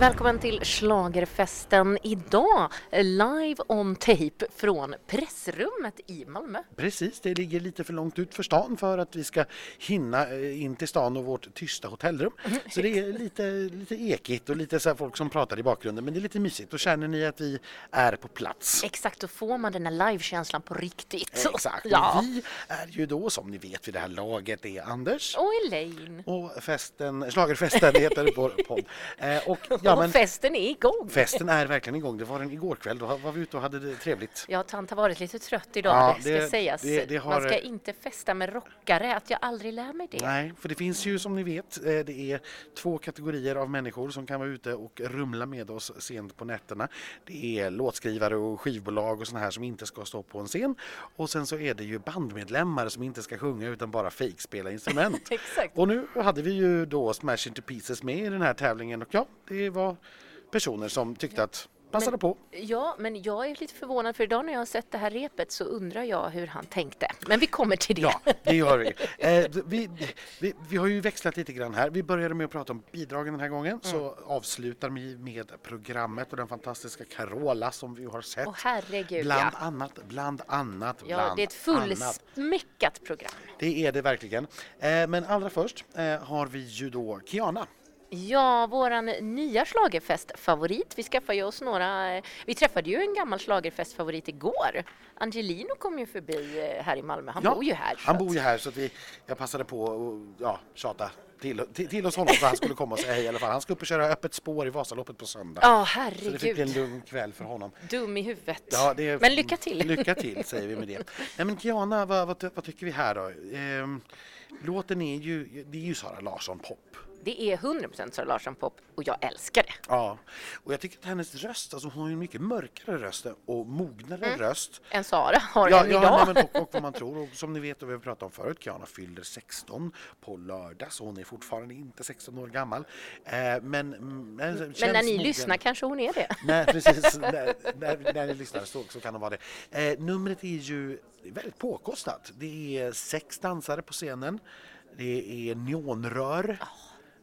Välkommen till Schlagerfesten idag, live on tape från pressrummet i Malmö. Precis, det ligger lite för långt ut för stan för att vi ska hinna eh, in till stan och vårt tysta hotellrum. Så det är lite, lite ekigt och lite så folk som pratar i bakgrunden men det är lite mysigt. Då känner ni att vi är på plats. Exakt, då får man den här livekänslan på riktigt. Exakt, Ja. vi är ju då som ni vet vid det här laget är Anders Och Elaine. och festen, Schlagerfesten heter vår podd. Eh, och, ja, och men, festen är igång. festen är verkligen igång. Det var den igår kväll, då var vi ute och hade det trevligt. Ja, tant har varit lite trött idag, Ja, det ska sägas. det- det har- Man ska inte festa med rockare, att jag aldrig lär mig det. Nej, för det finns ju som ni vet, eh, det är två kategorier av människor som kan vara ute och rumla med oss sent på nätterna. Det är låtskrivare och skivbolag och såna här som inte ska stå på en scen. Och sen så är det ju bandmedlemmar som inte ska sjunga utan bara fejkspela instrument. Exakt. Och nu hade vi ju då Smash Into Pieces med i den här tävlingen och ja, det var personer som tyckte att passade på. Ja, men jag är lite förvånad för idag när jag har sett det här repet så undrar jag hur han tänkte. Men vi kommer till det. Ja, det gör vi. Eh, vi, vi. Vi har ju växlat lite grann här. Vi började med att prata om bidragen den här gången. Så Mm. avslutar vi med programmet och den fantastiska Carola som vi har sett. Åh herregud bland ja. annat, bland annat, Ja, bland det är ett fullsmäckat program. Det är det verkligen. Eh, men allra först eh, har vi ju då Kiana. Ja, våran nya schlagerfestfavorit. Vi skaffade ju oss några... eh, Vi träffade ju en gammal schlagerfestfavorit igår. Angelino kom ju förbi eh, här i Malmö. Han Ja, bor ju här. Han bor ju här så att vi, jag passade på att ja, tjata till, till, till oss honom för han skulle komma och säga hej i alla fall. Han ska upp och köra öppet spår i Vasaloppet på söndag. Ja, Så det fick bli en herregud. lugn kväll för honom. Dum i huvudet. Ja, det Men lycka till. Lycka till säger vi med det. Nej, men Kiana, vad, vad, vad tycker vi här då? Ehm, låten är ju, det är ju Sara Larsson-pop. Det är 100% Sara Larsson-pop och jag älskar det. Ja, och jag tycker att hennes röst, alltså hon har ju en mycket mörkare röst och mognare röst. En Sara har Ja, den ja idag. nej, men, och, och vad man tror. Och som ni vet och vi har pratat om förut, Kiana fyller 16 på lördag så hon är fortfarande inte 16 år gammal. Eh, men, mm, men, Men när ni mogen. lyssnar kanske hon är det. Nej, precis. när, när, när ni lyssnar så, så kan det vara det. Eh, numret är ju väldigt påkostat. Det är sex dansare på scenen. Det är neonrör.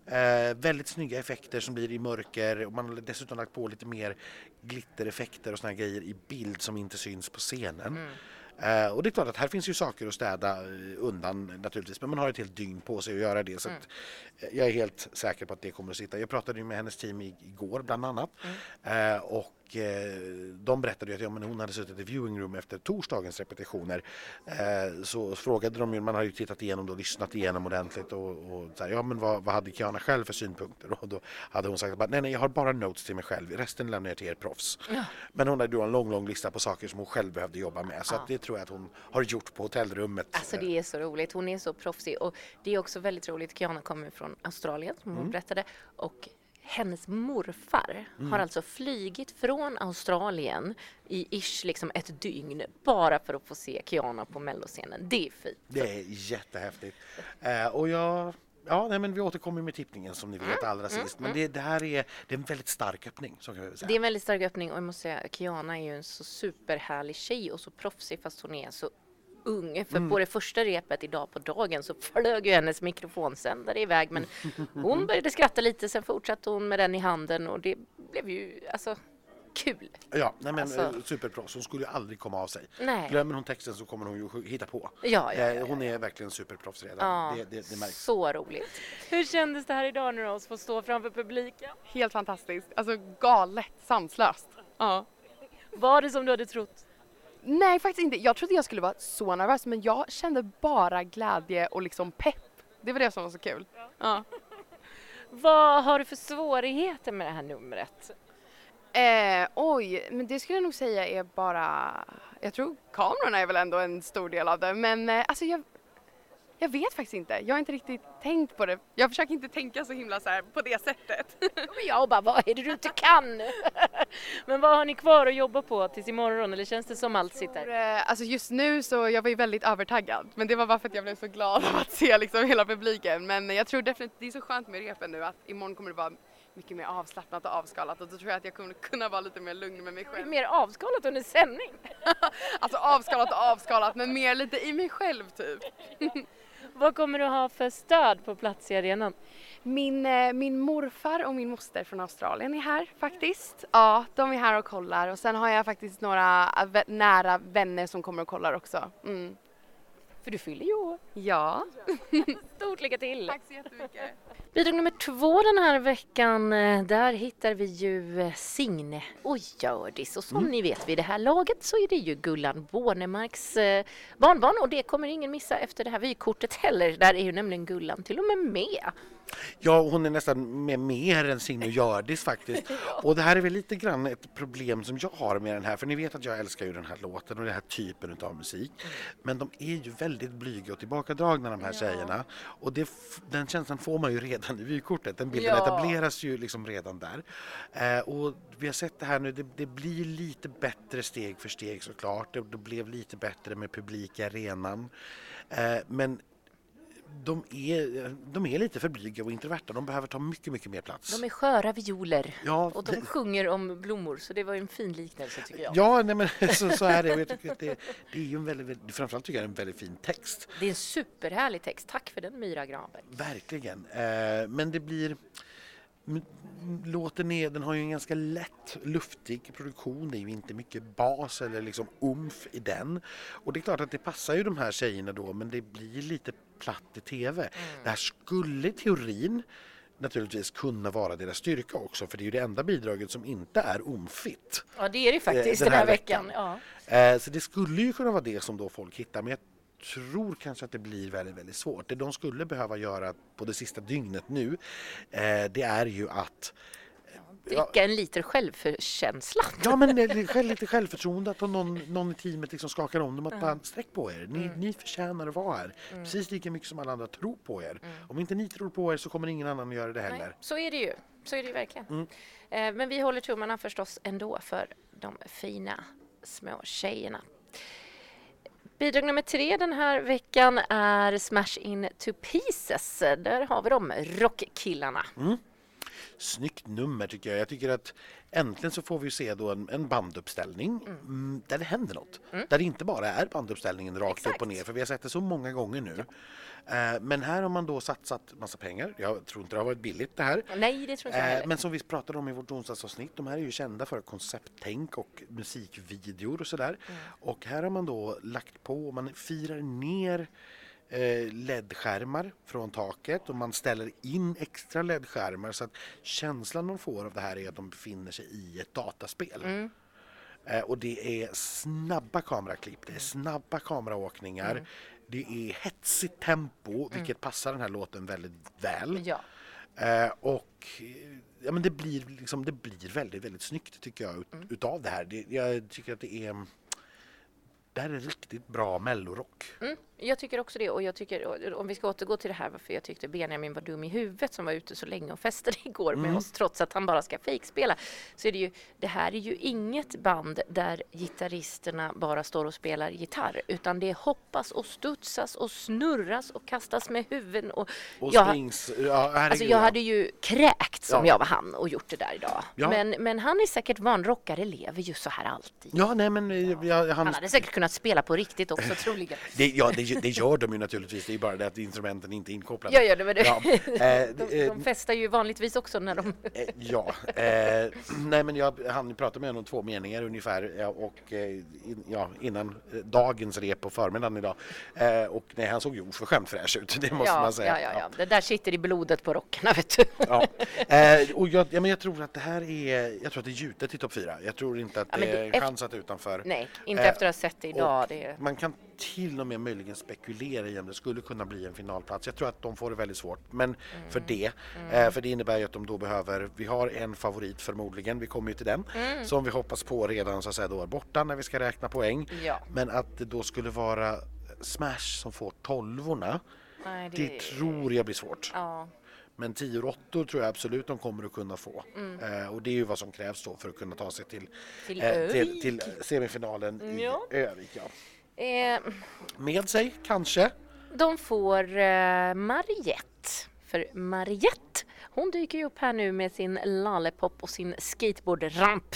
Eh, väldigt snygga effekter som blir i mörker och man har dessutom lagt på lite mer glittereffekter och såna grejer i bild som inte syns på scenen. Eh, och det är klart att här finns ju saker att städa eh, undan naturligtvis men man har ett helt dygn på sig att göra det så att, eh, jag är helt säker på att det kommer att sitta. Jag pratade ju med hennes team igår bland annat eh, och eh, de berättade att ja, men hon hade suttit i viewing room efter torsdagens repetitioner eh, så frågade de ju, man har ju tittat igenom och lyssnat igenom ordentligt och, och så här, ja men vad, vad hade Kiana själv för synpunkter och då hade hon sagt nej nej jag har bara notes till mig själv, resten lämnar jag till er proffs. Men hon hade då en lång lång lista på saker som hon själv behövde jobba med så att det tror jag att hon har gjort på hotellrummet. Alltså det är så roligt. Hon är så proffsig och det är också väldigt roligt. Kiana kommer från Australien som Mm. hon berättade och hennes morfar har alltså flygit från Australien i ish liksom ett dygn bara för att få se Kiana på melloscenen. Det är fint. Det är jättehäftigt. Eh, och jag, ja, nej, men vi återkommer med tippningen som ni vet allra sist. Men det, det här är, det är en väldigt stark öppning. Så kan vi säga. Det är en väldigt stark öppning och jag måste säga Kiana är ju en så superhärlig tjej och så proffsig fast hon är så ung. För Mm. på det första repet idag på dagen så flög ju hennes mikrofonsändare iväg men hon började skratta lite sen fortsatte hon med den i handen och det blev ju alltså kul. Ja, nej, men Alltså- alltså, superproffs. Hon skulle ju aldrig komma av sig. Nej. Glömmer hon texten så kommer hon ju hitta på. Ja, ja, ja, Eh, Hon är verkligen superproffs redan. Ja, Det, det, det märks. så roligt. Hur kändes det här idag nu då, att få stå framför publiken? Helt fantastiskt. Alltså galet sanslöst. Ja. Var det som du hade trott? Nej, faktiskt inte. Jag trodde jag skulle vara så nervös men jag kände bara glädje och liksom pepp. Det var det som var så kul. Ja. Vad har du för svårigheter med det här numret? Eh, oj, men det skulle jag nog säga är bara... Jag tror kamerorna är väl ändå en stor del av det men eh, alltså jag... Jag vet faktiskt inte. Jag har inte riktigt tänkt på det. Jag försöker inte tänka så himla så här på det sättet. Men jag bara, vad är det du inte kan? Men vad har ni kvar att jobba på tills imorgon eller känns det som allt sitter? Eh, Alltså just nu så jag var ju väldigt övertaggad men det var bara för att jag blev så glad av att se liksom hela publiken men jag tror definitivt det är så skönt med repen nu att imorgon kommer det vara mycket mer avslappnat och avskalat och då tror jag att jag kommer kunna vara lite mer lugn med mig själv. mer avskalat under sändning. Alltså avskalat och avskalat men mer lite i mig själv typ. Vad kommer du ha för stöd på plats i arenan? Min, eh, min morfar och min moster från Australien är här faktiskt. Ja, de är här och kollar och sen har jag faktiskt några nära vänner som kommer och kollar också. Mm. För du fyller ju år. Ja. Stort lycka till! Tack så jättemycket. Bidrag nummer två den här veckan, eh, där hittar vi ju eh, Signe och Hjördis och som ni vet vid det här laget så är det ju Gullan Bornemarks eh, barnbarn och det kommer ingen missa efter det här vykortet heller. Där är ju nämligen Gullan till och med med. Ja, hon är nästan med mer än Signe Hjördis faktiskt. Och det här är väl lite grann ett problem som jag har med den här, för ni vet att jag älskar ju den här låten och den här typen av musik. Men de är ju väldigt blyga och tillbakadragna de här tjejerna. Och det, den känslan får man ju redan i vykortet, den bilden Ja. etableras ju liksom redan där. Eh, och vi har sett det här nu, det, det blir lite bättre steg för steg såklart. Det, det blev lite bättre med publik i arenan. Eh, men de är, de är lite för blyga och introverta. De behöver ta mycket, mycket mer plats. De är sköra violer Ja, och de det- sjunger om blommor så det var en fin liknelse tycker jag. Ja, nej, men så, så är det. Jag tycker att det, det är ju en väldigt, framförallt tycker jag en väldigt fin text. Det är en superhärlig text. Tack för den Myra Granberg. Verkligen. Eh, men det blir... Låten är, den har ju en ganska lätt, luftig produktion. Det är ju inte mycket bas eller liksom umf i den. Och det är klart att det passar ju de här tjejerna då, men det blir lite platt i TV. Det här skulle i teorin naturligtvis kunna vara deras styrka också, för det är ju det enda bidraget som inte är umfigt. Ja det är det faktiskt Eh, den den här här veckan. veckan. Ja. Eh, Så det skulle ju kunna vara det som då folk hittar men tror kanske att det blir väldigt, väldigt svårt. Det de skulle behöva göra på det sista dygnet nu eh, det är ju att Dricka en liter självkänsla. Ja men lite självförtroende att någon, någon i teamet liksom skakar om dem att bara sträck på er. Ni, ni förtjänar att vara här. Precis lika mycket som alla andra tror på er. Om inte ni tror på er så kommer ingen annan att göra det heller. Nej, så är det ju. Så är det ju verkligen. Eh, Men vi håller tummarna förstås ändå för de fina små tjejerna. Bidrag nummer tre den här veckan är Smash In To Pieces. Där har vi dem, rockkillarna. Mm. Snyggt nummer tycker jag. Jag tycker att äntligen så får vi se då en, en banduppställning mm, där det händer något. Där det inte bara är banduppställningen rakt upp Exakt. och ner för vi har sett det så många gånger nu. Eh, men här har man då satsat massa pengar. Jag tror inte det har varit billigt det här. Nej, det tror inte jag Eh, heller. men som vi pratade om i vårt onsdagsavsnitt, de här är ju kända för koncepttänk och musikvideor och sådär. Mm. Och här har man då lagt på, man firar ner LED-skärmar från taket och man ställer in extra LED-skärmar så att känslan de får av det här är att de befinner sig i ett dataspel. Mm. Eh, och det är snabba kameraklipp, det är snabba kameraåkningar, Mm. det är hetsigt tempo, vilket passar den här låten väldigt väl. Ja. Eh, och eh, ja, men det blir, liksom, det blir väldigt, väldigt snyggt tycker jag ut, Mm. utav det här. Det, jag tycker att det är det här är riktigt bra mellorock. Mm, jag tycker också det och jag tycker, om vi ska återgå till det här varför jag tyckte Benjamin var dum i huvudet som var ute så länge och festade igår med oss trots att han bara ska fejkspela. Så är det ju, det här är ju inget band där gitarristerna bara står och spelar gitarr utan det hoppas och studsas och snurras och kastas med huvuden och, Och jag, springs... Ja, Alltså jag ja. hade ju kräkt om Ja. jag var han och gjort det där idag. Ja. Men, men han är säkert van, rockare lever ju så här alltid. Ja, nej men eh, jag, han, Han hade säkert kunnat spela på riktigt också troligen. det, ja, det, det gör de ju naturligtvis. Det är bara det att instrumenten inte är inkopplade. Jag gör det, men det. Ja, eh, De, eh, de festar ju vanligtvis också när de... Eh, Ja, eh, nej men jag hann prata med honom två meningar ungefär ja, och eh, ja, innan eh, dagens rep på förmiddagen idag. Eh, och nej, han såg ju oförskämt fräsch ut, det måste ja, man säga. Ja, ja, ja. Det där sitter i blodet på rockarna, vet du. Ja. Eh, och jag, ja, men jag tror att det här är, jag tror att det är gjutet i topp fyra. Jag tror inte att Ja, det det- är chansat utanför. Nej, inte Eh, efter att ha sett det idag. Och Det. Man kan till och med möjligen spekulera i om det skulle kunna bli en finalplats. Jag tror att de får det väldigt svårt men Mm. för det. Eh, för det innebär ju att de då behöver, vi har en favorit förmodligen, vi kommer ju till den, Mm. som vi hoppas på redan så att säga då är borta när vi ska räkna poäng. Ja. Men att det då skulle vara Smash som får tolvorna, Nej, det tror jag blir svårt. Ja. Men 10 åttor tror jag absolut de kommer att kunna få. Eh, och det är ju vad som krävs då för att kunna ta sig till, Mm. Till eh, till, till semifinalen i Ja. Övik. Ja. Eh, Med sig, kanske. de får eh, Mariette. För Mariette, hon dyker ju upp här nu med sin lollipop och sin skateboardramp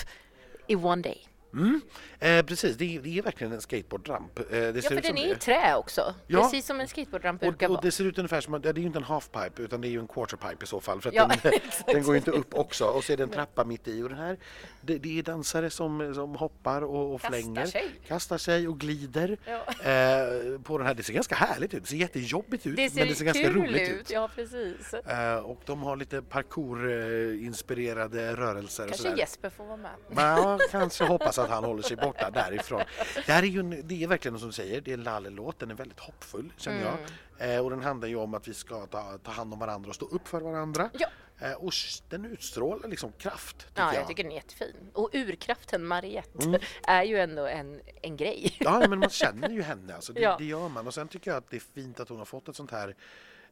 i One Day. Mm. Eh, precis, det är, det är verkligen en skateboardramp. Eh, det Ja, för den är i trä också. Ja. Precis som en skateboardramp brukar Och, och vara. det ser ut ungefär som det är ju inte en halfpipe utan det är ju en quarterpipe i så fall för att Ja, den, den går ju inte upp också och så är det en trappa mitt i och den här det, det är dansare som, som hoppar och, och Kastar flänger, sig. kastar sig och glider Ja. eh, på den här. Det ser ganska härligt ut, det ser jättejobbigt ut Det ser, men det ser ganska roligt ut. ut. Ja, precis. Eh, och de har lite parkour-inspirerade rörelser och Kanske sådär. Jesper får vara med. Ja, kanske hoppas att han håller sig borta därifrån. Det här är ju det är verkligen som du säger, det är en Lalle-låt, den är väldigt hoppfull känner Mm. jag. Eh, och den handlar ju om att vi ska ta, ta hand om varandra och stå upp för varandra. Ja. Eh, och den utstrålar liksom kraft, Ja, jag. jag tycker den är jättefin. Och urkraften Mariette Mm. är ju ändå en, en grej. Ja, men man känner ju henne, alltså, det, Ja. det gör man. Och sen tycker jag att det är fint att hon har fått ett sånt här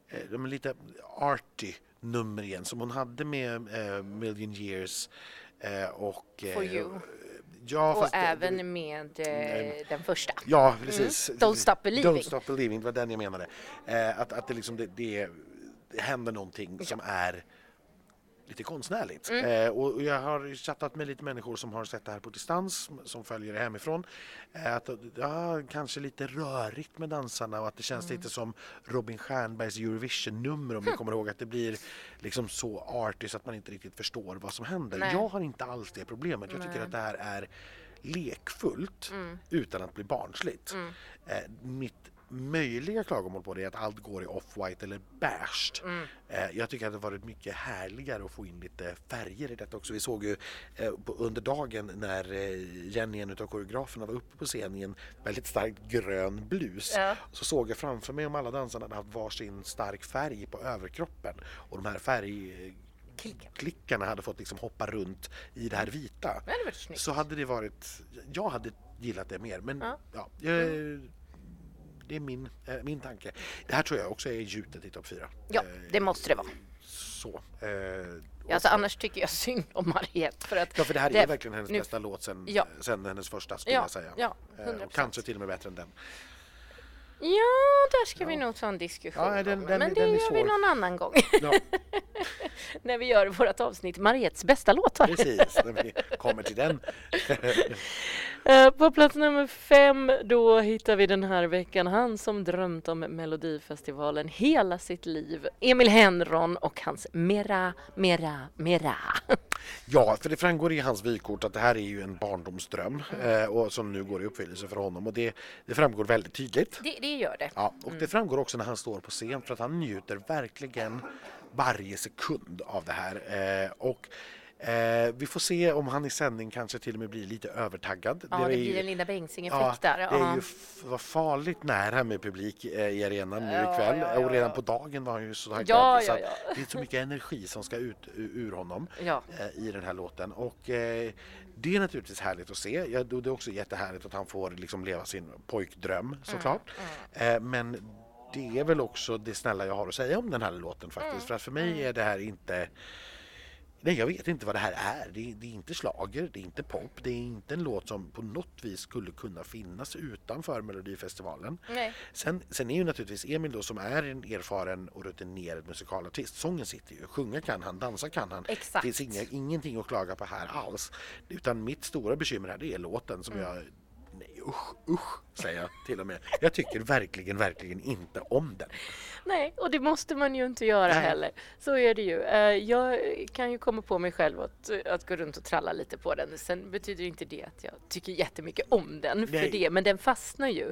eh, lite arty nummer igen som hon hade med eh, Million years eh, och... For you. Ja, och fast det- även med eh, den första. Ja, precis. Mm. Don't stop believing. Don't stop believing, det var den jag menade. Eh, att, att det, liksom, det, det, det händer någonting som är lite konstnärligt. Mm. Eh, och jag har chattat med lite människor som har sett det här på distans, som följer det hemifrån. Eh, att, ja, kanske lite rörigt med dansarna och att det känns Mm. lite som Robin Stjernbergs Eurovision-nummer om ni kommer ihåg att det blir liksom så arty så att man inte riktigt förstår vad som händer. Nej. Jag har inte alls det problemet. Jag tycker Nej. att det här är lekfullt Mm. utan att bli barnsligt. Eh, mitt möjliga klagomål på det är att allt går i off-white eller beige. Mm. Eh, jag tycker att det varit mycket härligare att få in lite färger i detta också. Vi såg ju eh, på, under dagen när eh, Jenny, en av koreograferna, var uppe på scenen i en väldigt starkt grön blus. Ja. Så såg jag framför mig om alla dansarna hade haft varsin stark färg på överkroppen och de här färg Klickar. klickarna hade fått liksom hoppa runt i det här vita Det hade så hade det varit, jag hade gillat det mer men Ja. ja, jag, det är min, eh, min tanke. Det här tror jag också är gjutet i topp fyra. Ja, Eh, det måste det vara. Så. Eh, Alltså, annars tycker jag synd om Mariette. För, att ja, för det här det- är verkligen hennes nu- bästa låt sen, Ja. sen hennes första skulle Ja, jag säga. ja, Eh, 100%. och kanske till och med bättre än den. Ja, där ska vi nog ta en diskussion Ja, den- den- Men det den gör vi någon annan gång. Ja, när vi gör vårt avsnitt Mariettes bästa låtar. precis, när vi kommer till den. Eh, På plats nummer fem då hittar vi den här veckan han som drömt om Melodifestivalen hela sitt liv. Emil Henron och hans Mera, Mera, Mera. Ja, för det framgår i hans vykort att det här är ju en barndomsdröm eh, och som nu går i uppfyllelse för honom och det, det framgår väldigt tydligt. Det, det gör det. Ja, och det framgår också när han står på scen för att han njuter verkligen varje sekund av det här. Eh, och eh, vi får se om han i sändning kanske till och med blir lite övertaggad. Ja, det ju- blir en Linda Ja, Bengtzing-effekt där. det är Ja. ju var farligt nära med publik eh, i arenan nu Ja, ikväll ja, ja, och redan ja. på dagen var han ju så taggad. Ja, så ja, ja. Det är så mycket energi som ska ut ur honom Ja. eh, i den här låten. Och eh, det är naturligtvis härligt att se. Ja, det är också jättehärligt att han får liksom leva sin pojkdröm såklart. Mm, Eh, men det är väl också det snälla jag har att säga om den här låten faktiskt. Mm, För att för mig är det här inte Nej, jag vet inte vad det här är. Det är, det är inte slager, det är inte pop, det är inte en låt som på något vis skulle kunna finnas utanför Melodifestivalen. Nej. Sen, sen är ju naturligtvis Emil då som är en erfaren och rutinerad musikalartist. Sången sitter ju, sjunga kan han, dansa kan han. Exakt. Det finns inga, ingenting att klaga på här alls. Utan mitt stora bekymmer här det är låten som jag Nej usch, usch säger jag till och med. Jag tycker verkligen, verkligen inte om den. Nej, och det måste man ju inte göra Nej. heller. Så är det ju. Eh, Jag kan ju komma på mig själv att, att gå runt och tralla lite på den. Sen betyder inte det att jag tycker jättemycket om den för Nej. det, men den fastnar ju.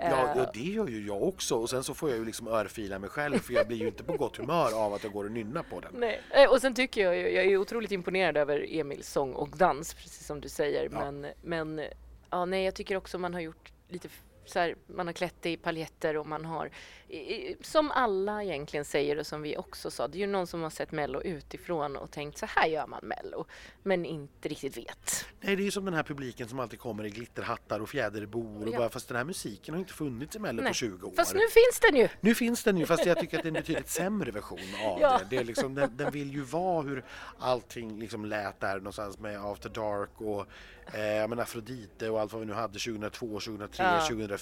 Ja, Eh, ja, det gör ju jag också och sen så får jag ju liksom örfila mig själv för jag blir ju inte på gott humör av att jag går och nynnar på den. Nej. Eh, Och sen tycker jag ju, jag är otroligt imponerad över Emils sång och dans, precis som du säger. Ja. Men, men ja, nej, jag tycker också man har gjort lite så här, man har klätt det i paljetter och man har, som alla egentligen säger och som vi också sa, det är ju någon som har sett Mello utifrån och tänkt så här gör man Mello, men inte riktigt vet. Nej, det är ju som den här publiken som alltid kommer i glitterhattar och fjäderbor och Ja. bara, fast den här musiken har inte funnits i Mello på Nej. 20 år. Fast nu finns den ju! Nu finns den ju, fast jag tycker att det är en betydligt sämre version av Ja. det. det är liksom, den, den vill ju vara hur allting liksom lät där någonstans med After Dark och eh, menar Afrodite och allt vad vi nu hade 2002, 2003, Ja. 2004.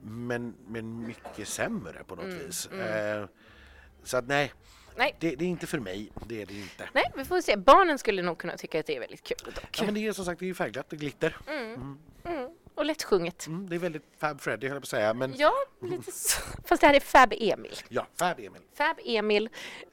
Men, men mycket sämre på något Mm, vis. Eh, så att nej, Nej. Det, det är inte för mig, det är det inte. Nej, vi får se. Barnen skulle nog kunna tycka att det är väldigt kul dock. Ja, men det är som sagt det är ju färgglatt, det glitter. Mm. Och lättsjunget. Mm, det är väldigt Fab Freddy höll jag på att säga, men Ja, lite så. Fast det här är Fab Emil. ja, Fab Emil. Fab Emil.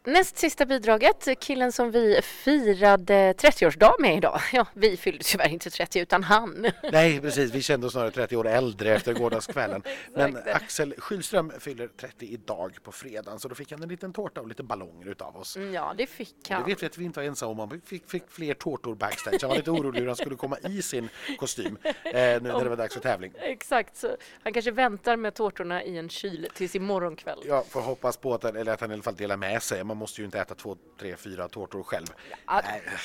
Näst sista bidraget, killen som vi firade 30-årsdag med idag. Ja, vi fyllde tyvärr inte 30 utan han. Nej, precis, vi kände oss snarare 30 år äldre efter gårdagskvällen. Men. Axel Schylström fyller 30 idag på fredagen, så då fick han en liten tårta och lite ballonger utav oss. Mm, Ja, det fick Det han. vet vi att vi inte var ensamma om. Han fick, fick fler tårtor backstage. Han var lite orolig hur han skulle komma i sin kostym eh, nu när det var dags för tävling. Exakt, så han kanske väntar med tårtorna i en kyl tills imorgon kväll. Jag får hoppas på att, eller att han i alla fall delar med sig. Man måste ju inte äta två, tre, fyra tårtor själv. Ja,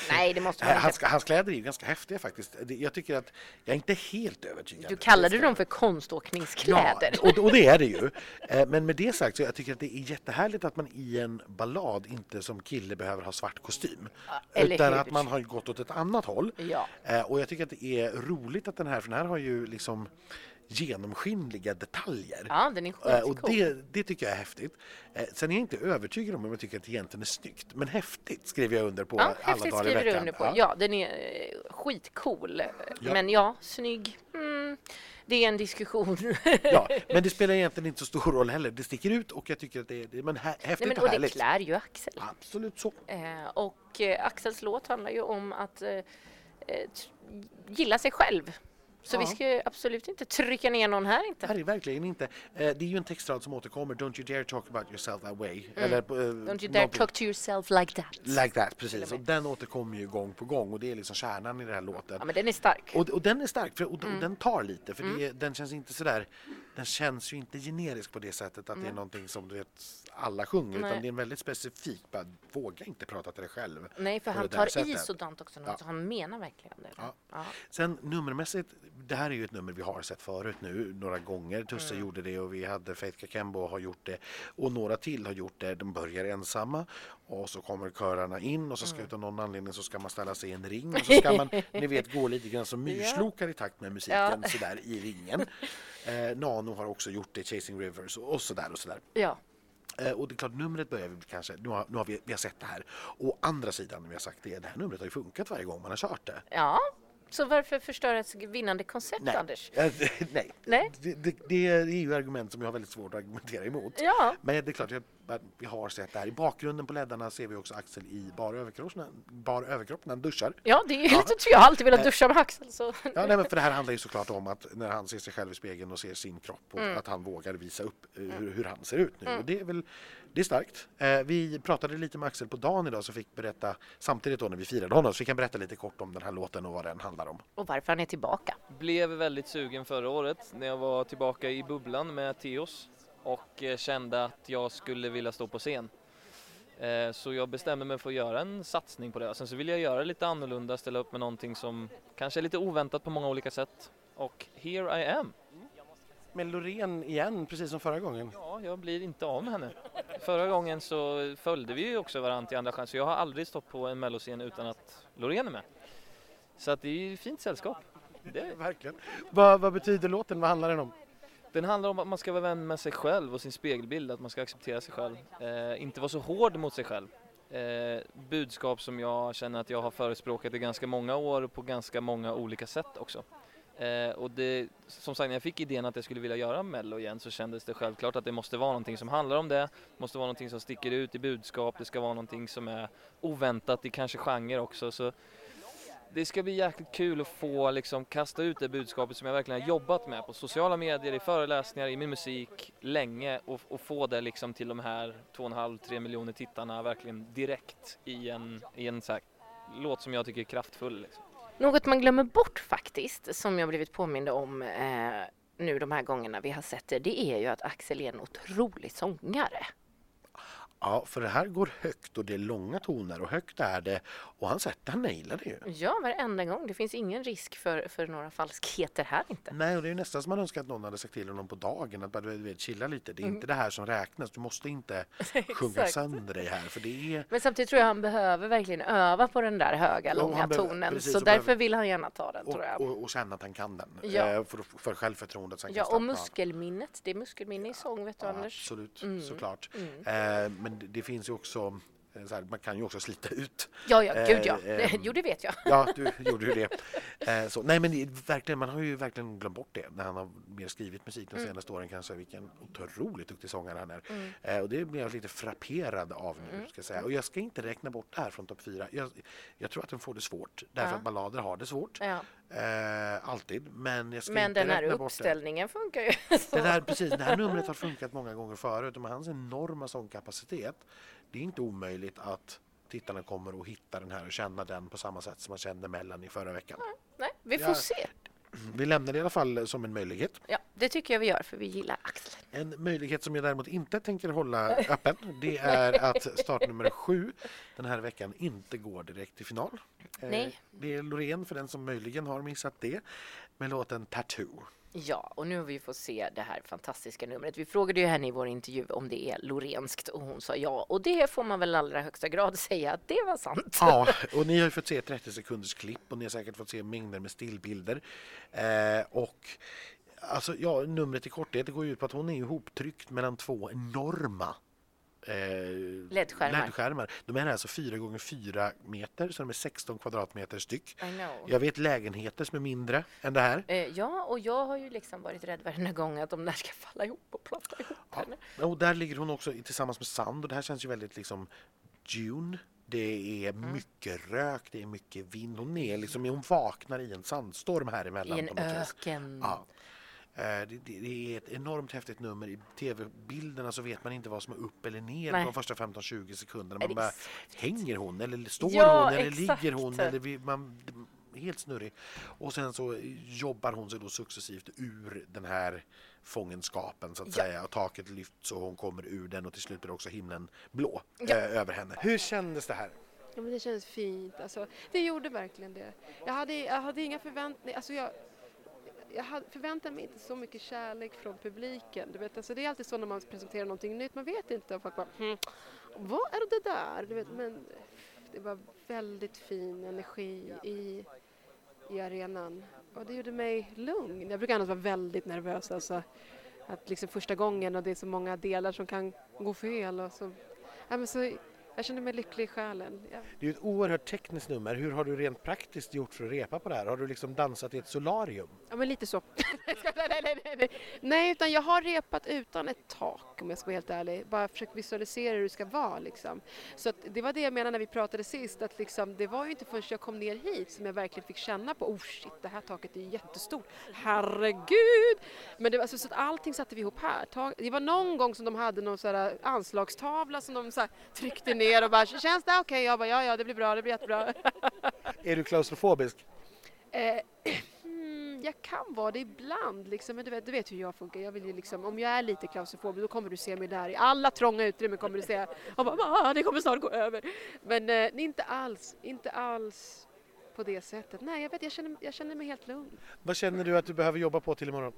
nej, det måste man Hans, inte. hans kläder är ju ganska häftiga faktiskt. Jag tycker att jag är inte helt övertygad. Du kallade dem för konståkningskläder. Ja, och, och det är det ju. Eh, Men med det sagt så jag tycker att det är jättehärligt att man i en ballad inte som kille behöver ha svart kostym. eller utan hur? att man har gått åt ett annat håll. Ja. Eh, Och jag tycker att det är roligt att den här, för den här har ju liksom genomskinliga detaljer. Ja, den är Eh, Och skitcool. det, det tycker jag är häftigt. Eh, Sen är jag inte övertygad om om jag tycker att det egentligen är snyggt. Men häftigt skriver jag under på Ja, alla dagar i veckan. under på. Ja, den är eh, skitcool. Ja. Men ja, snygg. Mm, det är en diskussion. Ja, men det spelar egentligen inte så stor roll heller. Det sticker ut och jag tycker att det är, det men hä- häftigt Nej, men, och och det härligt. klär ju Axel. Absolut så. Och Axels låt handlar ju om att gilla sig själv. Så Ja. vi ska absolut inte trycka ner någon här inte. Nej, verkligen inte. Eh, Det är ju en textrad som återkommer. Don't you dare talk about yourself that way. Eller, på, eh, Mm. Don't you dare talk to yourself like that. Like that, precis. Och den återkommer ju gång på gång och det är liksom kärnan i den här låten. Ja, men den är stark. Och, och den är stark, för, och, Mm. den tar lite, för det, är- den känns inte sådär, den känns ju inte generisk på det sättet att det är någonting som du vet alla sjunger, Nej. utan det är en väldigt specifik, bara våga inte prata till dig själv. Nej, för han tar i sättet. sådant också. Ja. Så han menar verkligen det. Ja. Ja. Sen nummermässigt, det här är ju ett nummer vi har sett förut nu några gånger. Tusse Mm. gjorde det och vi hade Faith Kakembo har gjort det och några till har gjort det. De börjar ensamma och så kommer körarna in och så ska Mm. utav någon anledning så ska man ställa sig i en ring och så ska man, ni vet, gå lite grann som myrslokar i takt med musiken Ja. sådär i ringen. Eh, Nano har också gjort det, Chasing Rivers och, och sådär och sådär. ja. Eh, och det är klart, numret börjar vi kanske, nu har, nu har vi, vi har sett det här. Å andra sidan, vi har sagt det, det här numret har ju funkat varje gång man har kört det. ja. Så varför förstöra ett vinnande koncept, Nej. Anders? Nej. Nej. Det, det, det är ju argument som jag har väldigt svårt att argumentera emot. Ja. Men det är klart, jag, vi har sett det här. I bakgrunden på leddarna ser vi också Axel i bar överkropp, bar överkropp när han duschar. Ja, det är ju lite Jag har alltid velat duscha med Axel. Så. Ja, nej, men för det här handlar ju såklart om att när han ser sig själv i spegeln och ser sin kropp och Mm. att han vågar visa upp eh, hur, hur han ser ut nu. Och det är väl det är starkt. Eh, vi pratade lite med Axel på dagen idag så fick berätta samtidigt då när vi firade honom så fick han berätta lite kort om den här låten och vad den handlar om. Och varför han är tillbaka. Blev väldigt sugen förra året när jag var tillbaka i bubblan med Teos och eh, kände att jag skulle vilja stå på scen. Eh, Så jag bestämde mig för att göra en satsning på det. Sen så vill jag göra lite annorlunda, ställa upp med någonting som kanske är lite oväntat på många olika sätt. Och here I am. Med Loreen igen, precis som förra gången. Ja, jag blir inte av med henne. Förra gången så följde vi ju också varandra till andra chans. Så jag har aldrig stått på en melloscen utan att Loreen är med. Så att det är ju fint sällskap. Det, Verkligen. Vad, vad betyder låten? Vad handlar den om? Den handlar om att man ska vara vän med sig själv och sin spegelbild, att man ska acceptera sig själv. Eh, inte vara så hård mot sig själv. Eh, budskap som jag känner att jag har förespråkat i ganska många år på ganska många olika sätt också. Eh, och det, som sagt, när jag fick idén att jag skulle vilja göra Mello igen så kändes det självklart att det måste vara någonting som handlar om det. Det måste vara någonting som sticker ut i budskap, det ska vara någonting som är oväntat i kanske genre också. Så det ska bli jäkligt kul att få liksom kasta ut det budskapet som jag verkligen har jobbat med på sociala medier, i föreläsningar, i min musik länge och, och få det liksom till de här 2,5-3 miljoner tittarna verkligen direkt i en, i en så här låt som jag tycker är kraftfull. Liksom. Något man glömmer bort faktiskt, som jag blivit påmind om eh, nu de här gångerna vi har sett det, det är ju att Axel är en otrolig sångare. Ja, för det här går högt och det är långa toner och högt är det och han sätter, han nailar det ju. Ja, varenda gång. Det finns ingen risk för, för några falskheter här inte. Nej, och det är ju nästan som man önskar att någon hade sagt till honom på dagen att bara du vet, chilla lite. Det är Mm. inte det här som räknas. Du måste inte sjunga sönder dig här för det är Men samtidigt tror jag han behöver verkligen öva på den där höga, Ja, långa behöver- tonen. precis, så och därför behöver- vill han gärna ta den, tror jag. och, och, och känna att han kan den. Ja. Eh, för, för självförtroendet. Ja, och muskelminnet. Det är muskelminne i sång, vet du Ja, Anders? absolut, Mm. såklart. Mm. Eh, men det, finns ju också här, man kan ju också slita ut. Ja, ja, gud ja. Eh, jo, det vet jag. Ja, du gjorde ju det. Eh, så, nej, men det, verkligen, man har ju verkligen glömt bort det när han har mer skrivit musik de Mm. senaste åren kanske. Vilken otroligt duktig sångare han är. Mm. Eh, och det blir jag lite frapperad av nu. Ska jag säga. Och jag ska inte räkna bort det här från topp fyra. Jag, jag tror att den får det svårt. Därför Ja. att ballader har det svårt. Ja. Eh, alltid. Men jag ska Men inte den här bort det. uppställningen funkar ju. Det, där, precis, det här numret har funkat många gånger förut och med hans enorma sångkapacitet det är inte omöjligt att tittarna kommer att hitta den här och känna den på samma sätt som man kände Mellan i förra veckan. Nej, vi får Ja. se. Vi lämnar det i alla fall som en möjlighet. Ja, det tycker jag vi gör för vi gillar Axel. En möjlighet som jag däremot inte tänker hålla öppen det är att startnummer sju den här veckan inte går direkt till final. Eh, Nej. Det är Loreen för den som möjligen har missat det med låten Tattoo. Ja, och nu har vi fått se det här fantastiska numret. Vi frågade ju henne i vår intervju om det är lorenskt och hon sa ja. Och det får man väl allra högsta grad säga att det var sant. Ja, och ni har ju fått se 30 sekunders klipp och ni har säkert fått se mängder med stillbilder. Eh, och alltså, ja, numret i korthet går ut på att hon är ihoptryckt mellan två enorma eh, LED-skärmar. LED-skärmar. De är alltså 4 gånger 4 meter, så de är 16 kvadratmeter styck. Jag vet lägenheter som är mindre än det här. Eh, ja, och jag har ju liksom varit rädd varenda gång att de där ska falla ihop och ploppa ihop henne. Och där ligger hon också tillsammans med Sand och det här känns ju väldigt liksom June. Det är Mm. mycket rök, det är mycket vind. Hon är liksom, hon vaknar i en sandstorm här emellan. I en öken. Ja. Eh, Det, det, det är ett enormt häftigt nummer. I tv-bilderna så vet man inte vad som är upp eller ner Nej. på de första 15-20 sekunderna. Man bara, hänger hon eller står Ja, hon eller exakt. ligger hon? Eller vi, man, helt snurrig. Och sen så jobbar hon sig då successivt ur den här fångenskapen så att Ja. säga. Och taket lyfts och hon kommer ur den och till slut blir också himlen blå Ja. eh, över henne. Hur kändes det här? Ja, men det kändes fint. Alltså, det gjorde verkligen det. Jag hade, jag hade inga förväntningar. Alltså, jag, jag förväntar förväntade mig inte så mycket kärlek från publiken. Du vet, alltså, det är alltid så när man presenterar någonting nytt. Man vet inte. Och folk bara, hm, vad är det där? Du vet, men det var väldigt fin energi i, i arenan. Och det gjorde mig lugn. Jag brukar annars vara väldigt nervös. Alltså, att liksom första gången och det är så många delar som kan gå fel. Och så, ja, men så, jag kände mig lycklig i själen. Det är ett oerhört tekniskt nummer. Hur har du rent praktiskt gjort för att repa på det här? Har du liksom dansat i ett solarium? Ja men lite så. nej, nej, nej, nej, utan jag har repat utan ett tak om jag ska vara helt ärlig. Bara försökt visualisera hur det ska vara liksom. Så att det var det jag menade när vi pratade sist att liksom, det var ju inte förrän jag kom ner hit som jag verkligen fick känna på oh shit det här taket är jättestort. Herregud! Men det var alltså, så att allting satte vi ihop här. Det var någon gång som de hade någon sån här anslagstavla som de så här tryckte ner och bara känns det okej? Jag bara ja ja det blir bra det blir jättebra. Är du klaustrofobisk? Eh, hmm, jag kan vara det ibland, liksom, men du vet, du vet hur jag funkar. Jag vill ju liksom, om jag är lite klaustrofobisk då kommer du se mig där i alla trånga utrymmen kommer du se och bara, "Ah, det kommer snart gå över. Men eh, inte alls, inte alls på det sättet. Nej, jag vet, jag känner, jag känner mig helt lugn. Vad känner du att du behöver jobba på till imorgon?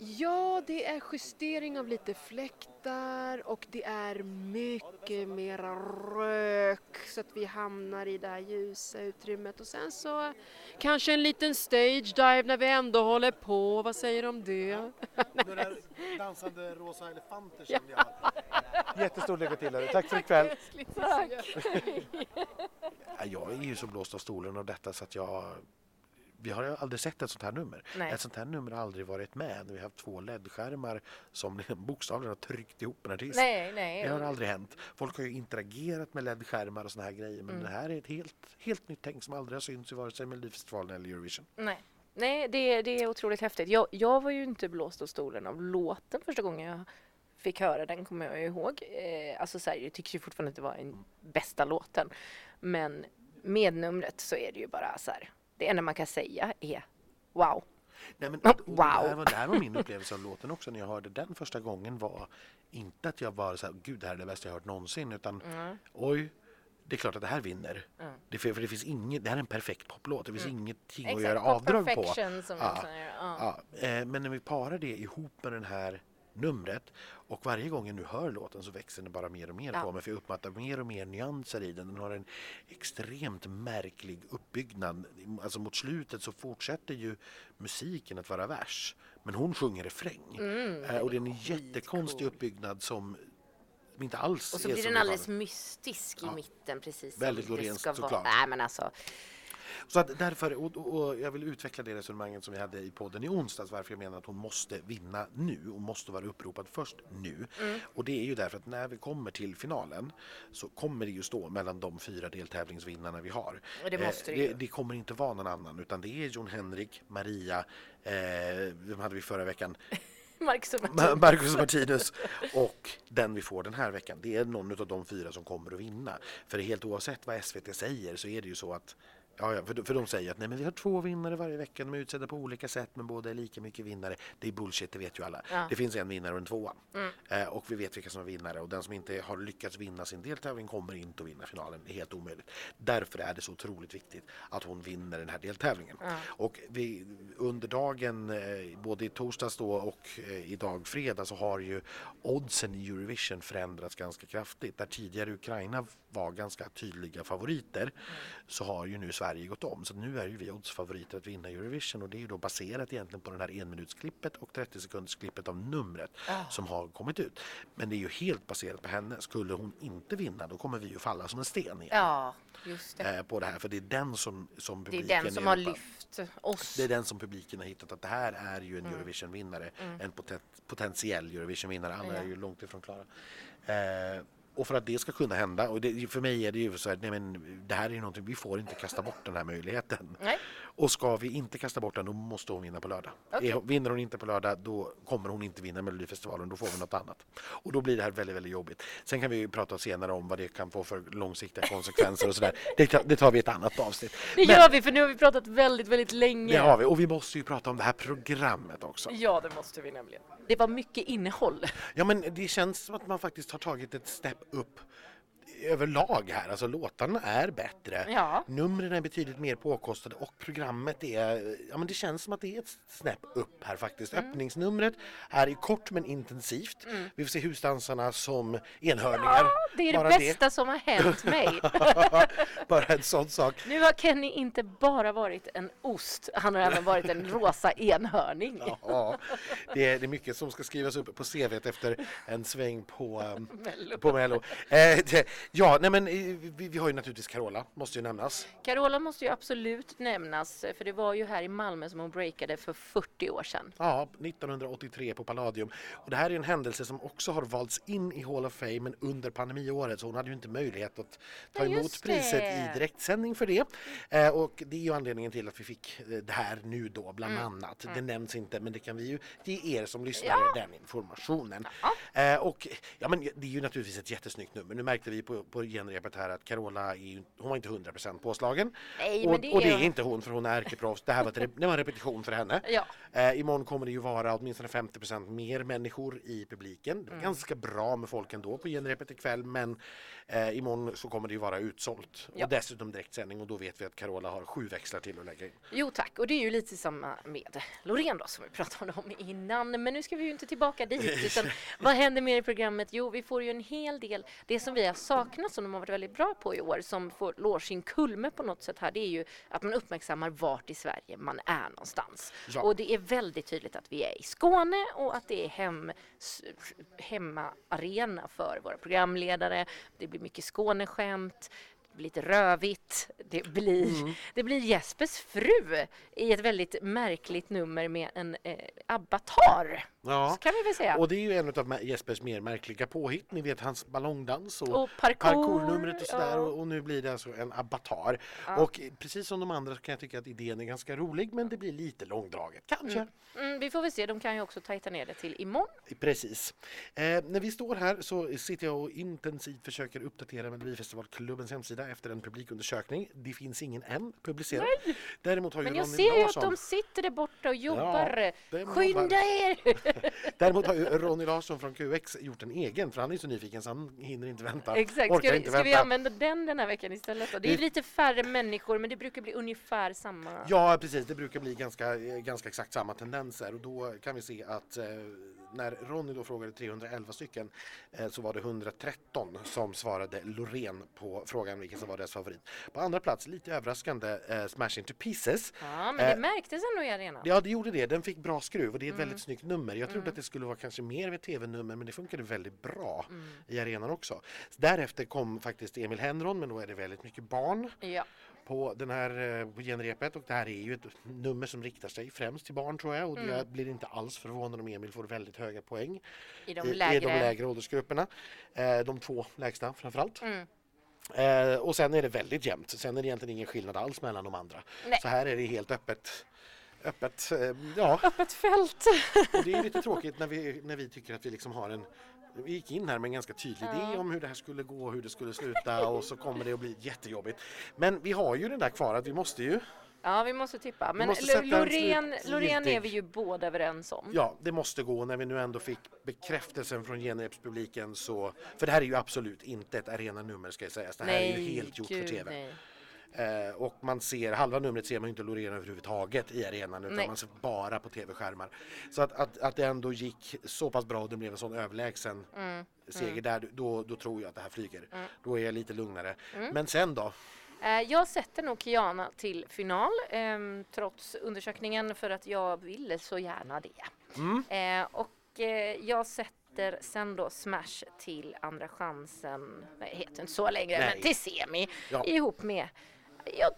Ja, det är justering av lite fläktar och det är mycket mera rök så att vi hamnar i det här ljusa utrymmet. Och sen så kanske en liten stage dive när vi ändå håller på. Vad säger du om det? Några dansande rosa elefanter kände jag. Jättestort lycka till. Tack för ikväll. Tack! Ja, Jag är ju så blåst av stolen av detta så att jag vi har aldrig sett ett sånt här nummer. Nej. Ett sånt här nummer har aldrig varit med. Vi har haft två LED-skärmar som bokstavligen har tryckt ihop en artist. Nej, nej. Det har aldrig hänt. Folk har ju interagerat med LED-skärmar och såna här grejer men Mm. det här är ett helt, helt nytt tänk som aldrig har synts i vare sig Melodifestivalen eller Eurovision. Nej, Nej det, det är otroligt häftigt. Jag, jag var ju inte blåst av stolen av låten första gången jag fick höra den, kommer jag ihåg. Eh, alltså så här, jag tycker ju fortfarande att det var den bästa låten. Men med numret så är det ju bara så här, det enda man kan säga är wow. Nej, men, och Det, här wow. var, det här var min upplevelse av låten också när jag hörde den första gången var inte att jag var så här, gud det här är det bästa jag hört någonsin utan Mm. oj, det är klart att det här vinner. Mm. Det, för, för det finns inget, det här är en perfekt poplåt, det finns ingenting att Exakt, göra pop avdrag på. Ja. Ja. Ja, eh, men när vi parar det ihop med den här numret och varje gång jag nu hör låten så växer den bara mer och mer Ja. på mig för jag uppfattar mer och mer nyanser i den. Den har en extremt märklig uppbyggnad. Alltså mot slutet så fortsätter ju musiken att vara vers men hon sjunger refräng. Mm. Eh, och det är en jättekonstig uppbyggnad som inte alls Och så är blir den alldeles mystisk i Ja. mitten precis Väldigt som det ska vara. Nej men alltså, Så att därför, och, och, jag vill utveckla det resonemanget som vi hade i podden i onsdags varför jag menar att hon måste vinna nu och måste vara uppropad först nu. Mm. Och det är ju därför att när vi kommer till finalen så kommer det ju stå mellan de fyra deltävlingsvinnarna vi har. Och det måste det det, det kommer inte vara någon annan utan det är Jon Henrik, Maria, eh, vem hade vi förra veckan? Marcus och. Marcus Martinus och den vi får den här veckan. Det är någon av de fyra som kommer att vinna. För helt oavsett vad SVT säger så är det ju så att Ja, ja, för, för de säger att nej, men vi har två vinnare varje vecka, de är utsedda på olika sätt men båda är lika mycket vinnare. Det är bullshit, det vet ju alla. Ja. Det finns en vinnare och en tvåa. Mm. Eh, och vi vet vilka som är vinnare och den som inte har lyckats vinna sin deltävling kommer inte att vinna finalen. Det är helt omöjligt. Därför är det så otroligt viktigt att hon vinner den här deltävlingen. Ja. Och vi, under dagen, eh, både i torsdags då och eh, idag fredag, så har ju oddsen i Eurovision förändrats ganska kraftigt. Där tidigare Ukraina var ganska tydliga favoriter så har ju nu Sverige gått om. Så nu är ju vi oddsfavoriter att vinna Eurovision och det är ju då baserat egentligen på den här enminutsklippet och 30 sekundsklippet av numret som har kommit ut. Men det är ju helt baserat på henne. Skulle hon inte vinna då kommer vi ju falla som en sten igen. Ja, just det. eh, På det här, för det är den som, som Det är publiken den som har lyft oss. det är den som publiken har hittat att det här är ju en Mm. Eurovision-vinnare. En poten- potentiell Eurovision-vinnare. Andra Ja. är ju långt ifrån klara. Eh, och för att det ska kunna hända, och det, för mig är det ju så här, nej men det här är ju någonting, vi får inte kasta bort den här möjligheten. Nej. Och ska vi inte kasta bort den, då måste hon vinna på lördag. Hon- Vinner hon inte på lördag, då kommer hon inte vinna Melodifestivalen, då får vi något annat. Och då blir det här väldigt, väldigt jobbigt. Sen kan vi ju prata senare om vad det kan få för långsiktiga konsekvenser och sådär. Det, tar- det tar vi i ett annat avsnitt. Det Men- gör vi för nu har vi pratat väldigt, väldigt länge. det har vi, och vi måste ju prata om det här programmet också. Ja, det måste vi nämligen. Det var mycket innehåll. Ja, men det känns som att man faktiskt har tagit ett steg upp överlag här. Alltså låtarna är bättre. Ja. Numren är betydligt mer påkostade och programmet är, ja men det känns som att det är ett snäpp upp här faktiskt. Mm. Öppningsnumret är kort men intensivt. Vi får se husdansarna som enhörningar. Det är det Bara bästa som har hänt mig. Bara en sån sak. Nu har Kenny inte bara varit en ost, han har även varit en rosa enhörning. Ja, det är, det är mycket som ska skrivas upp på CVt efter en sväng på, um, Mello. på Mello. Eh, det, ja, nej men eh, vi, vi har ju naturligtvis Carola, måste ju nämnas. Carola måste ju absolut nämnas, för det var ju här i Malmö som hon breakade för 40 år sedan. Ja, 1983 på Palladium. Och det här är en händelse som också har valts in i Hall of Fame men under pandemiåret så hon hade ju inte möjlighet att ta Ja, emot priset det. i direktsändning för det. Eh, och det är ju anledningen till att vi fick eh, det här nu då bland Mm. annat. Det nämns inte men det kan vi ju ge er som lyssnare den informationen. Ja. Eh, och ja men det är ju naturligtvis ett jättesnyggt nummer. Nu märkte vi på, på genrepet här att Carola är hon var inte 100% påslagen. Nej, och, det och det är- inte hon för hon är ärkeproffs. Det här var, ett, det var en repetition för henne. Ja. Eh, imorgon kommer det ju vara åtminstone 50% mer människor i publiken. Mm. Det är ganska bra med folk ändå på genrepet ikväll men eh, imorgon så kommer det ju vara utsålt. Ja. Och dessutom direktsändning och då vet vi att Carola har sju växlar till att lägga in. Jo tack, och det är ju lite samma med Loreen då som vi pratade om innan. Men nu ska vi ju inte tillbaka dit. Utan vad händer mer i programmet? Jo, vi får ju en hel del, det som vi har saknat som de har varit väldigt bra på i år, som får lår sin kulme på något sätt här, det är ju att man uppmärksammar vart i Sverige man är någonstans. Ja. Och det är väldigt tydligt att vi är i Skåne och att det är hem, hemmaarena för våra programledare. Det blir mycket Skåneskämt. Blir lite rövigt. Det blir, Mm. det blir Jespers fru i ett väldigt märkligt nummer med en eh, abbatar. Ja. Så kan vi väl säga. Och det är ju en av Jespers mer märkliga påhitt. Ni vet hans ballongdans och, Och parkour, parkournumret och sådär. ja. Och, och nu blir det alltså en avatar. Ja. Och precis som de andra så kan jag tycka att idén är ganska rolig men det blir lite långdraget. Kanske. Mm, vi får väl se, de kan ju också tajta ner det till imorgon. Precis. Eh, när vi står här så sitter jag och intensivt försöker uppdatera Melodifestivalklubbens hemsida efter en publikundersökning. Det finns ingen än publicerad. Däremot har ju Men jag Ronny ser ju att de sitter där borta och jobbar. de Skynda er! Däremot har ju Ronny Larsson från QX gjort en egen för han är så nyfiken så han hinner inte vänta. Exakt, Orkar ska vi, ska vi använda den den här veckan istället då? Det är Det- lite färre människor men det brukar bli ungefär samma. Ja precis, det brukar bli ganska, eh, ganska exakt samma tendenser och då kan vi se att eh, när Ronny då frågade 311 stycken eh, så var det 113 som svarade Loreen på frågan vilken som var deras favorit. På andra plats, lite överraskande, eh, Smash Into Pieces. Ja, men det Eh, märktes ändå i arenan. Ja, det gjorde det. Den fick bra skruv och det är ett Mm. väldigt snyggt nummer. Jag trodde att det skulle vara kanske mer av ett tv-nummer men det funkade väldigt bra Mm. i arenan också. Därefter kom faktiskt Emil Henron men då är det väldigt mycket barn Ja. På den här eh, på genrepet och det här är ju ett nummer som riktar sig främst till barn tror jag och Mm. jag blir inte alls förvånad om Emil får väldigt höga poäng I de lägre. i de lägre åldersgrupperna. Eh, de två lägsta framförallt. Mm. Eh, och sen är det väldigt jämnt. Sen är det egentligen ingen skillnad alls mellan de andra. Nej. Så här är det helt öppet. Öppet, eh, ja. Öppet fält. Det är lite tråkigt när vi, när vi tycker att vi liksom har en vi gick in här med en ganska tydlig idé om hur det här skulle gå och hur det skulle sluta och så kommer det att bli jättejobbigt. Men vi har ju den där kvar att vi måste ju, Ja, vi måste tippa. Men måste Loreen, är vi ju båda överens om. ja det måste gå när vi nu ändå fick bekräftelsen från genrepspubliken så, för det här är ju absolut inte ett arenanummer ska jag säga, det här är ju helt gjort för gud, TV. nej. Eh, och man ser, halva numret ser man ju inte Loreen överhuvudtaget i arenan utan Nej. man ser bara på tv-skärmar. Så att, att, att det ändå gick så pass bra och det blev en sån överlägsen Mm. seger där, då, då tror jag att det här flyger. Då är jag lite lugnare. Mm. Men sen då? Eh, Jag sätter nog Kiana till final ehm, trots undersökningen för att jag ville så gärna det. Mm. Eh, och eh, jag sätter sen då Smash till Andra chansen, nej heter inte så längre, Nej. men till semi Ja. ihop med, jag,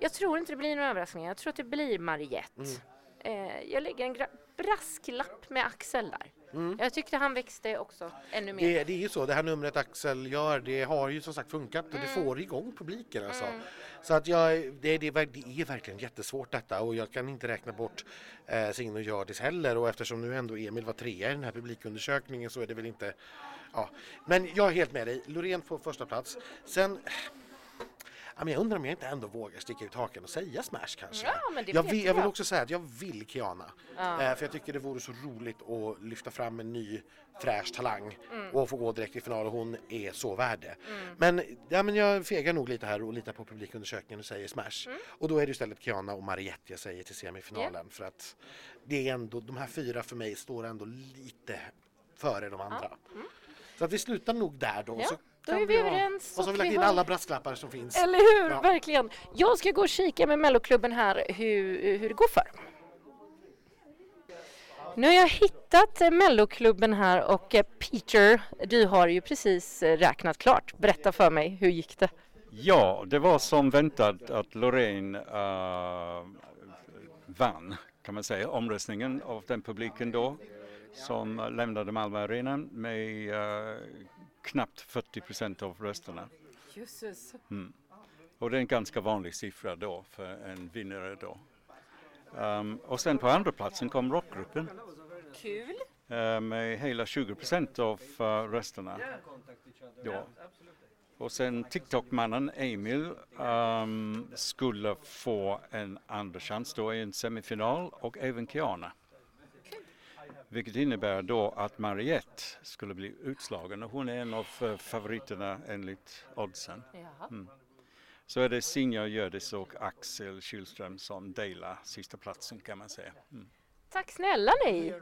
jag tror inte det blir några överraskningar, jag tror att det blir Mariette. Mm. Eh, jag lägger en brasklapp med Axel där. Mm. Jag tyckte han växte också ännu mer. Det, det är ju så, det här numret Axel gör, det har ju som sagt funkat och det Mm. får igång publiken alltså. Så att jag, det, det, det är verkligen jättesvårt detta och jag kan inte räkna bort eh, Signe och Hjördis heller och eftersom nu ändå Emil var trea i den här publikundersökningen så är det väl inte, ja. Men jag är helt med dig, Loreen på första plats. Sen men jag undrar om jag inte ändå vågar sticka ut hakan och säga Smash kanske. Ja, men det jag, vill, jag vill också säga att jag vill Kiana. Ja. Eh, för jag tycker det vore så roligt att lyfta fram en ny fräsch talang Mm. och få gå direkt i final och hon är så värd det. Men, ja, men jag fegar nog lite här och litar på publikundersökningen och säger Smash. Mm. Och då är det istället Kiana och Mariette jag säger till semifinalen för att det är ändå, de här fyra för mig står ändå lite före de andra. Så att vi slutar nog där då. Mm. Ja, så då är vi överens Och så har vi lagt in har- alla brasklappar som finns. Eller hur, Ja. verkligen. Jag ska gå och kika med Melloklubben här hur, hur det går för. Nu har jag hittat Melloklubben här och eh, Peter, du har ju precis eh, räknat klart. Berätta för mig, hur gick det? Ja, det var som väntat att Loreen uh, vann kan man säga omröstningen av den publiken då som lämnade Malmö Arenan med eh, knappt 40 procent av rösterna. Jösses. Och det är en ganska vanlig siffra då för en vinnare då. Ehm, och sen på andra platsen kom rockgruppen Kul. eh, med hela 20 procent av eh, rösterna. Då. Och sen TikTok-mannen Emil ehm, skulle få en andra chans då i en semifinal och även Kiana. Vilket innebär då att Mariette skulle bli utslagen och hon är en av eh, favoriterna enligt oddsen. Jaha. Så är det Sinja Hjördis och Axel Kylström som delar sista platsen kan man säga. Mm. Tack snälla ni.